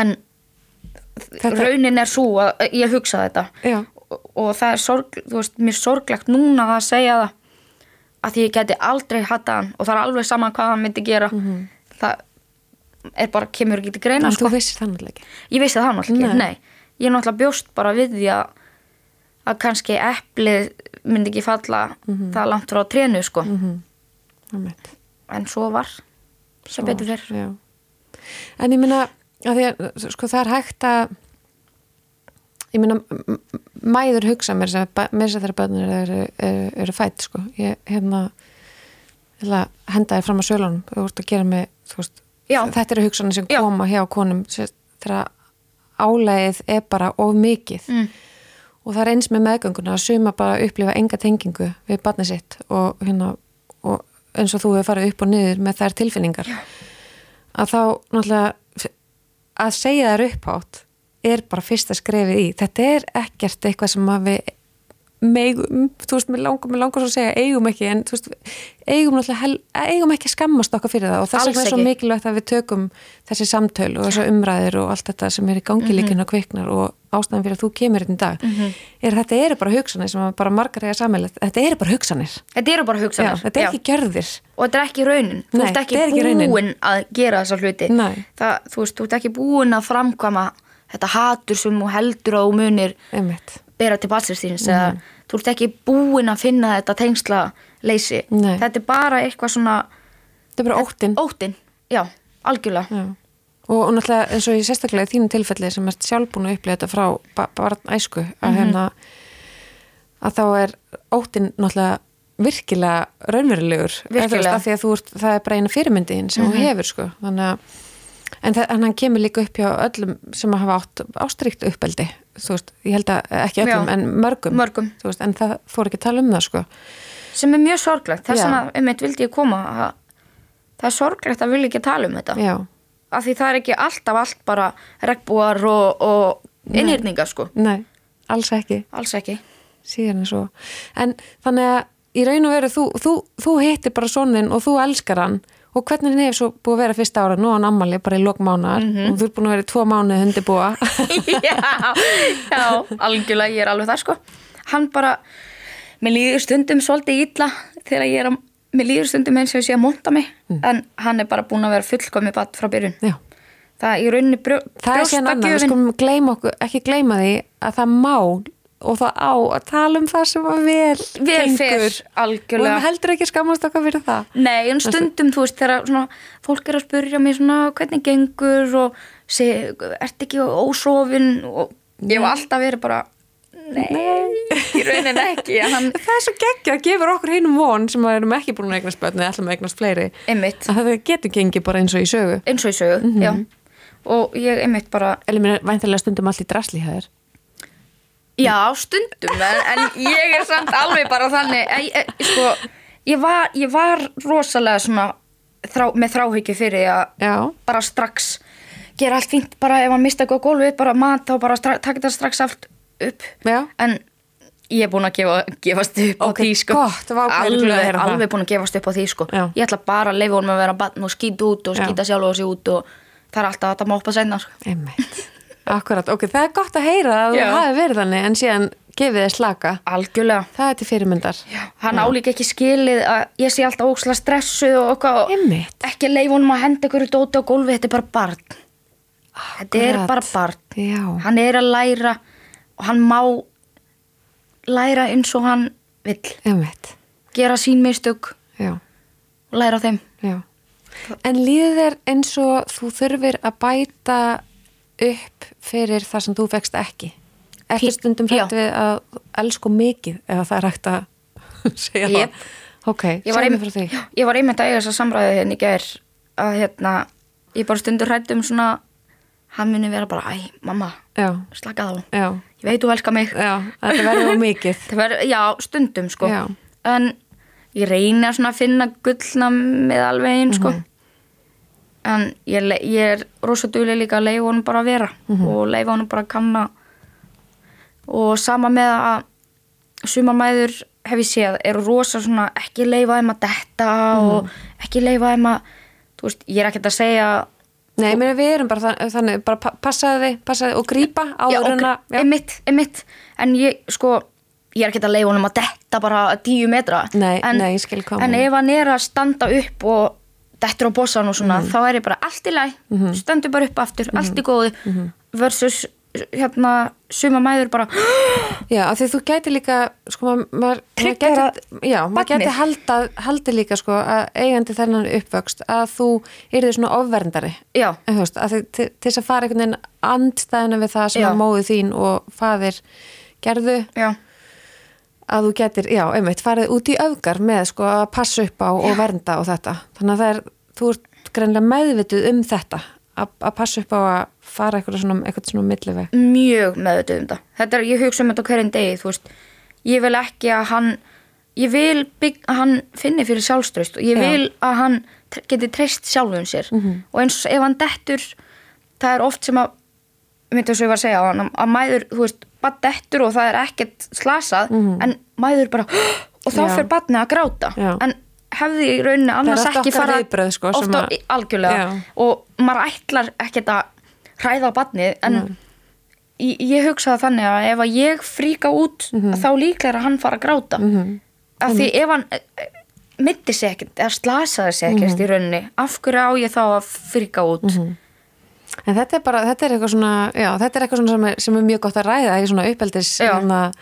en Þetta- raunin er svo að ég hugsa þetta Já. og, það er sorg, veist, mér sorglegt núna að segja það að því ég geti aldrei hata hann og það er alveg saman hvað hann myndi gera það er bara, kemur ekki til greina En sko. þú vissir þannig ekki. ég vissi það náttúrulega ekki, Nei. nei ég náttúrulega bjóst bara við því að að kannski eplið myndi ekki falla það langt frá trénu sko Einmitt. en svo var sem betur þér. En ég minna, að að sko það er hægt að ég minna mæður hugsa mér sem mér sem þeirra börnir eru, eru, eru fætt sko. Ég að henda þér fram á að gera mig, veist þetta eru hugsanir sem Já. koma hjá konum þegar álægið er bara of mikið mm. og það er eins með meðgönguna að suma bara upplifa enga tengingu við barnið sitt og, hérna, og eins og þú hefur farið upp og niður með þær tilfinningar Já. að þá náttúrulega að segja þær upphátt er bara fyrsta skrefið í. Þetta er ekkert eitthvað sem að við megum, þú veist, mér langar, mér langar svo að segja eigum ekki, en þú veist eigum hel, eigum ekki að skammast okkar fyrir það. Og þess vegna er svo mikilvægt að við tökum þessi samtöl og þessu umræðir og allt þetta sem er í gangi líka inn á kviknar og ástæðan fyrir að þú kemur hérna í dag Mhm. er að þetta eru bara hugsanir sem bara margar eiga sammeilegt þetta eru bara hugsanir. Þetta eru bara Já, hugsanir þetta er ekki gjörðir. Og þetta er ekki raunin. Þú Nei, ert ekki, ekki raunin. búin að gera þessa hluti. Það, þú veist, þú ert ekki búin að framkvæma þetta hatur sem þú heldur þú munir einmitt, bera til þíns Mhm. eða þú ert ekki búin að finna þetta tengsla leysi Nei. þetta er bara eitthvað svona þetta er bara óttin óttin, já, algjörlega. Já. Og, og náttúrulega eins og í sérstaklega í þínu tilfelli sem ert sjálf búin að upplifa þetta frá ba barn æsku að Mhm. hérna að þá er óttin náttúrulega virkilega raunverulegur Virkilega. því að ert, það er bara eina fyrirmyndin sem Mhm. þú hefur sko að en, það, en hann kemur líka upp hjá öllum sem að hafa átt ástríkt uppeldi þú veist, ég held að ekki öllum Já. en mörgum, Mörgum. Veist, en það fór ekki að tala um það sko sem er mjög sorglegt, þess Já. vegna um eitt vildi ég koma að það er sorglegt að vilja ekki tala um þetta Já, af því það er ekki alltaf allt bara regnbúar og, og innhyrningar sko, nei, alls ekki. Alls ekki. Síðan er svo. En þannig að í raun og veru þú, þú, þú hittir bara sonin og þú elskar hann. Og hvernig hann hefur svo búið að vera fyrsta ára nú á hann ammali bara í lokmánar Mhm. og þú er búin að vera í tvo mánu hundibúa já, já, algjörlega ég er alveg það sko. Hann bara, mér líður stundum svolítið illa þegar ég er að mér líður stundum eins og ég sé að monta mig en hann er bara búin að vera fullkomi batt frá byrjun. Já. Það er í rauninni brjó, það er síðan annað, við skulum gleyma okkur, ekki gleyma því að það má og það á að tala um það sem að vel vel og algjörlega. það heldur ekki skammast okkar fyrir það. Nei, en stundum, þú veist, þegar svona, fólk er að spyrja mig svona hvernig gengur? og segi, ert ekki ósofin? og ég hef alltaf verið bara nei, í rauninni ekki hann, það er svo geggja að gefur okkur hinum von sem að erum ekki búin að eignast börn eða ætlum að eignast fleiri. Einmitt, að það getur gengið bara eins og í sögu. Eins og í sögu já, og ég einmitt bara væntanlega stundum allt í drasli hæður. já, stundum, en, en ég er samt alveg bara þannig ég, ég, sko, ég var, ég var rosalega svona þrá, með þráhyggju fyrir að bara strax gera allt fínt, bara ef hann mista á gólfið bara mat, þá bara stra- taka þetta strax allt upp já. en ég er búin að gefa, gefast upp á Ok, því sko gott, að alveg, það. alveg búin að gefast upp á því sko Já. ég ætla bara að leifa honum að vera barn og skýta út og skýta sjálf og sig út og það er alltaf að þetta moppa senna sko. Einmitt. Akkurat, ok, það er gott að heyra að það hafi verið þannig en síðan gefið þið slaka. algjörlega Það er til fyrirmyndar. Já, hann álíka ekki skilið að ég sé alltaf óksla stressuð og okkar ekki leifa honum að henda ykkur dóti á gólfi, þetta er bara barn þetta er Akkurat. bara barn Já, hann er að læra og hann má læra eins og hann vill einmitt. gera sín mistök Já, og læra þeim já. En líður þér eins og þú þurfir að bæta upp fyrir það sem þú fekst ekki? Eftir stundum hrætt við að elsku mikið ef það er hægt að segja Jep. það. Ok, ég var, segja mér frá því. Ég var einmitt að eiga þess að samræði hérna í gær að hérna, ég bara stundur hrætt um svona hann muni vera bara, æ, mamma slaka þá, já, ég veit þú elskar mig já, þetta verður of mikið. Það ver, já, stundum sko Já. en ég reyni að svona finna gullna með alveg einn sko Mhm. en ég, ég er rosa duglega líka að leifa honum bara að vera Mhm. og leifa honum bara að kanna og sama með að sumarmæður hef ég séð eru rosa svona ekki leifa þeim að detta Mhm. og ekki leifa þeim að þú veist, ég er ekkert að segja Nei, mér við erum bara þann- þannig, bara pa- passaði passaði og grípa já, áður en að, já, einmitt, einmitt. En ég, sko, ég er ekkert að leifa honum að detta bara tíu metra. Nei, en, nei, ég skil hvað en ef hann er að standa upp og dettur á bossan og svona Mhm. þá er ég bara allt í læg, stendur bara upp aftur allt í góðu Mhm. versus hérna suma mæður bara já, af því þú gæti líka, sko, maður, gæti, já, haldi líka, sko, að eigandi þennan uppvöxt, að þú yrði svona ofverndari, já, veist, að þið, til, þess að fara einhvern veginn andstæðinu við það sem Já. að móðu þín og faðir gerðu, já, að þú getur, já, einmitt, farið út í öfgar með, sko, að passa upp á og vernda og þetta, þannig að er, þú ert greinlega meðvituð um þetta, að, passa upp á að fara eitthvað svona, eitthvað svona milliveg. mjög meðvituð um það þetta er, ég hugsa um þetta hverjum degi þú veist, ég vil ekki að hann ég vil bygg, að hann finni fyrir sjálfströst og ég Já. vil að hann geti treyst sjálfum sér og eins ef hann dettur það er oft sem að myndi þess að ég var að segja á hann að mæður, þú veist, bara dettur og það er ekkert slasað en mæður bara og þá Já. fyrir barnið að gráta Já. en hefði í rauninni annars ekki fara viðbrögð, sko, ofta, að- algjörlega. Já. og maður ætlar ekkert að hræða á barnið en ég, ég hugsaði þannig að ef að ég fríka út þá líklega er að hann fara að gráta. Mhm. af því ef hann mitti sig ekkert eða slasaði sig ekkert Mhm. í rauninni af hverju á ég þá að fríka út? En þetta er bara, þetta er eitthvað svona, já, þetta er eitthvað svona sem er, sem er mjög gott að ræða í svona uppeldis, hérna,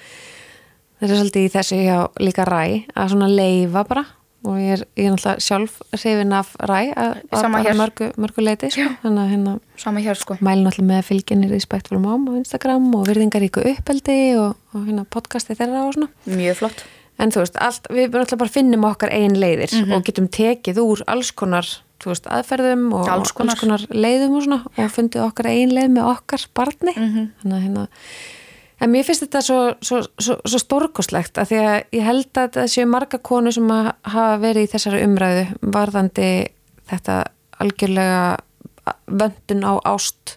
þetta er svolítið í þessu hjá líka ræ, að svona leifa bara og ég er, ég er náttúrulega sjálf hrifin af ræ að, að mörgu, mörgu leiti, sko, þannig að hérna sko mælum náttúrulega með fylginir í Spektful Mom á Instagram og virðingaríku uppeldi og, og hérna podcasti þeirra og svona. mjög flott En þú veist, allt, við náttúrulega bara finnum okkar einn leiðir Mhm. og getum tekið úr alls konar, veist, aðferðum og Alls konar. leiðum og svona og fundið okkar einn leið með okkar barni. Mhm. Þannig að hérna, en mér finnst þetta svo, svo, svo, svo stórkoslegt að því að ég held að það séu marga konu sem hafa verið í þessari umræðu varðandi þetta algjörlega vöndun á ást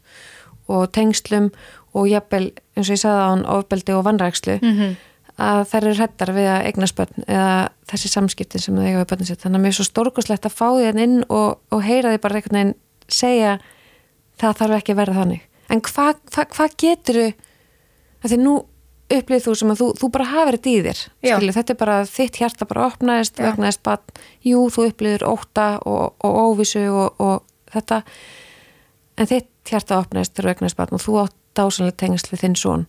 og tengslum og jafnvel, eins og ég sagði á hann, ofbeldi og vannrækslu Mhm. að þær eru hrættar við að eignast börn eða þessi samskiptin sem það eiga við börnin sitt þannig að mér er svo stórkoslegt að fá því hann inn og, og heyra því bara einhvern veginn segja það þarf ekki að vera þannig en hvað hva, hva getur þú að því nú upplýð þú sem að þú, þú bara hafið þetta í þér Já. Skilur, þetta er bara þitt hjarta bara opnaðist vegnaðist bara, jú þú upplýður óta og, og óvissu og, og þetta. En þitt hjarta opnaðist þegar vegnaðist bara og þú átt dásanlega tengsl við þinn son.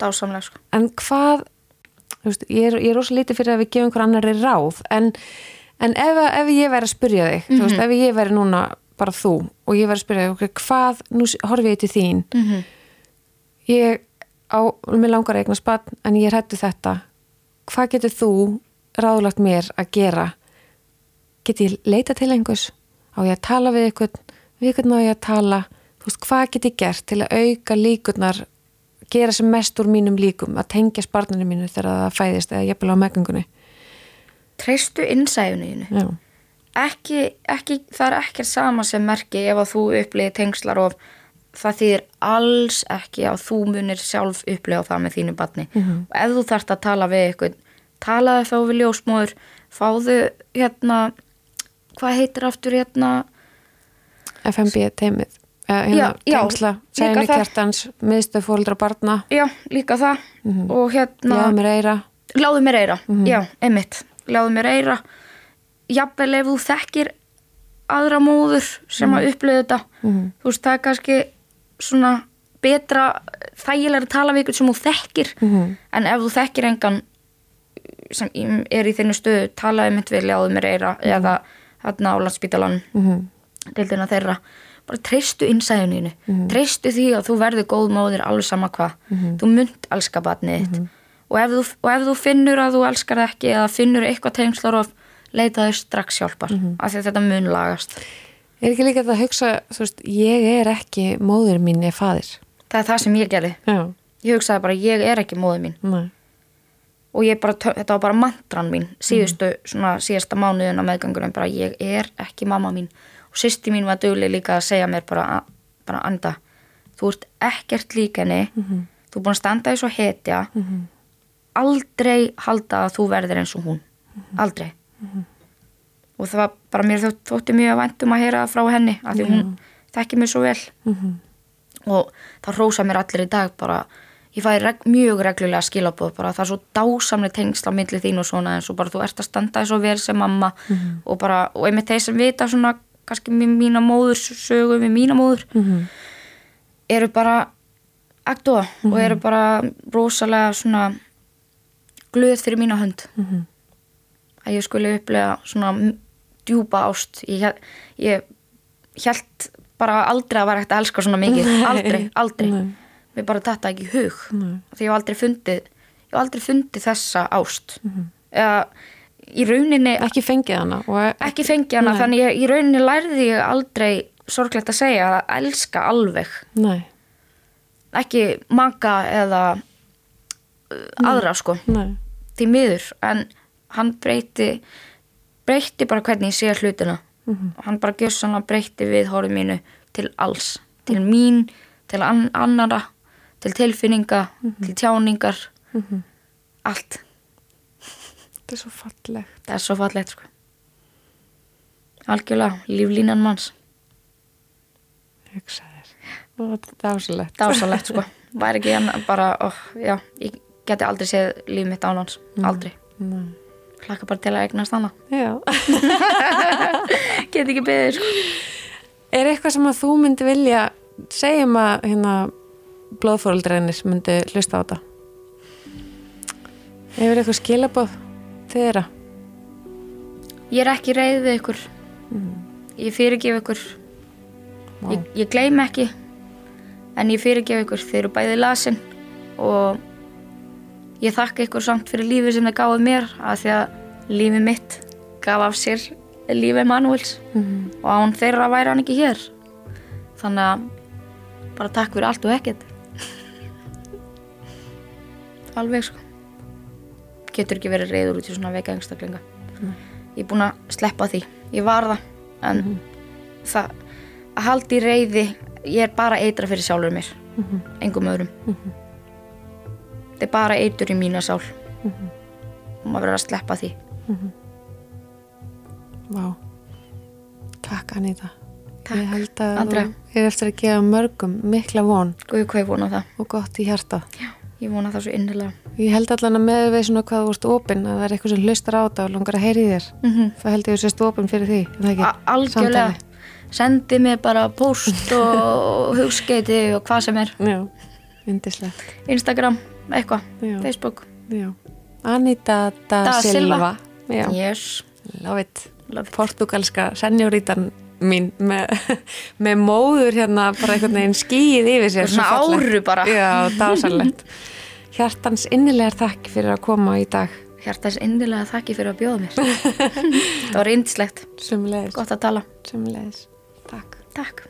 Dásamlega sko. En hvað veist, ég, er, er rosa lítið fyrir að við gefum hver annari ráð en, en ef, ef ég væri að spyrja þig þú veist, ef ég væri núna bara þú og ég væri að spyrja þig, hvað nú s- horfi ég til þín. Mhm. ég á, mér langar að eigna spann en ég hættu þetta. Hvað getur þú ráðlagt mér að gera? Get ég leita til einhvers? Á ég að tala við einhvern? Við einhvern á ég að tala? Þú veist, hvað get ég gert til að auka líkurnar gera sem mest úr mínum líkum að tengja sparninu mínu þegar það fæðist eða jafnvel á meðgöngunni treystu innsæðinu já, ekki, ekki, það er ekkert sama sem merki ef að þú upplýði tengslar og það þýðir alls ekki að þú munir sjálf upplifa það með þínu batni og ef þú þarft að tala við eitthvað talaði þá við ljósmóður fáðu hérna hvað heitir aftur hérna? FMB teimið hérna, líka sæni kjartans miðstöð fóldra barna. Já, líka það. Og hérna jáða mér eira Láðu mér eira, já, einmitt. Láðu mér eira Jafnvel ef þú þekkir aðra móður sem að upplöðu þetta. Þú veist, það er kannski svona betra þægilega að tala við ykkur sem þú þekkir. En ef þú þekkir engan sem er í þinnu stöðu talaði mitt við Láðu mér eira eða hérna á landsbítalan deildina þeirra. Bara treystu innsæðuninu treystu því að þú verður góð móðir alveg sama hvað. Þú munt elska batnið þitt. Og, ef þú, og ef þú finnur að þú elskar það ekki eða finnur eitthvað tengslar of leitaðu strax hjálpar af því að þetta mun lagast er ekki líka þetta að hugsa, þú veist, ég er ekki móður mín ég fadir það er það sem ég gerði. Já, ég hugsaði bara ég er ekki móður mín. Nei, og ég bara, þetta var bara mantran mín síðustu, svona síðasta mánuðin á meðgangunum bara ég er ekki mamma mín. Og sýsti mín var dugleg líka að segja mér bara, bara anda þú ert ekkert lík henni. Þú er búin að standa því svo hetja. Aldrei halda að þú verðir eins og hún. Aldrei og það var bara mér þótt, þótti mjög væntum að heyra frá henni af því hún þekki mér svo vel. Og það rósa mér allir í dag bara, ég fæði reg, mjög reglulega skilabóð bara það er svo dásamlega tengsl á milli þín og svona eins og bara þú ert að standa þess svo vel sem mamma. Og bara, og einmitt þeir sem vita svona kannski mína móður sögu við mína móður eru bara aktua og eru bara rosalega svona glöð fyrir mína hönd að ég skulle upplega svona djúpa ást. Ég, ég held bara aldrei að vera hægt að elska svona mikið. Aldrei, aldrei. Nei. mér bara þetta ekki hug. Nei. því ég hef aldrei fundið ég hef aldrei fundið þessa ást. Eða í rauninni ekki fengið hana og ekki fengið hana Nei. þannig ég, í rauninni lærði ég aldrei sorglegt að segja að elska alveg. Nei, ekki maka eða aðra sko. Nei, því miður en hann breyti breyti bara hvernig ég sé hlutina. Og hann bara gjössanlega breyti við horfum mínu til alls. Til mín, til an annara til tilfinninga, til tjáningar. Allt. Þetta er svo fallegt. Það er svo fallegt sko. Algjörlega, líflínan manns. Hugsa þér. Og þetta er dásalegt dásalegt sko. Væri ekki hann bara, oh, já, ég geti aldrei séð líf mitt án hans, aldrei. Nei. Hlakka bara til að eignast hana Já. geti ekki beðið sko. Er eitthvað sem að þú myndi vilja segjum að hérna blóðfóröldreinis myndi hlusta á þetta? Hefur eitthvað skilabóð þeirra? ég er ekki reyð við ykkur ég fyrirgef ykkur ég, ég gleym ekki en ég fyrirgef ykkur þeir eru bæði lasin og ég þakka ykkur samt fyrir lífið sem það gáði mér af því að lífið mitt gaf af sér lífið Manuels og án þeirra væri hann ekki hér. Þannig að bara takk fyrir allt og ekkert. Alveg sko. Getur ekki verið reyður út í svona veika einstaklinga. Ég er búin að sleppa því. Ég var það en það að halda í reyði ég er bara að eitra fyrir sjálfur mér. Engum öðrum þetta er bara eitur í mína sál og maður verður að sleppa því Vá. Takk Anita. Takk, Ég held að Andrea. þú er eftir að gefa mörgum mikla von Guð hvað ég vona það og gott í hjarta. Já, ég vona það svo innilega Ég held allan að með við svona hvað þú vorst opinn að það er eitthvað sem hlustar á þetta og langar að heyri þér. mm -hmm. Það held ég að þú sést opinn fyrir því. það algjörlega sendi mér bara post og hugskeiti og hvað sem er Já, indislegt. Instagram, eitthvað. Facebook Já. Anita da, Da Silva. Silva. Yes, love it. love it. Portugalska senjórítan mín með, með móður hérna bara einhvern veginn skýið yfir sér. Svona áru bara. Já, dásalegt. Hjartans innilegar þakk fyrir að koma í dag. hjartans innilega þakki fyrir að bjóða mér það var reyndislegt, Sumleis. gott að tala Sumleis. Takk. takk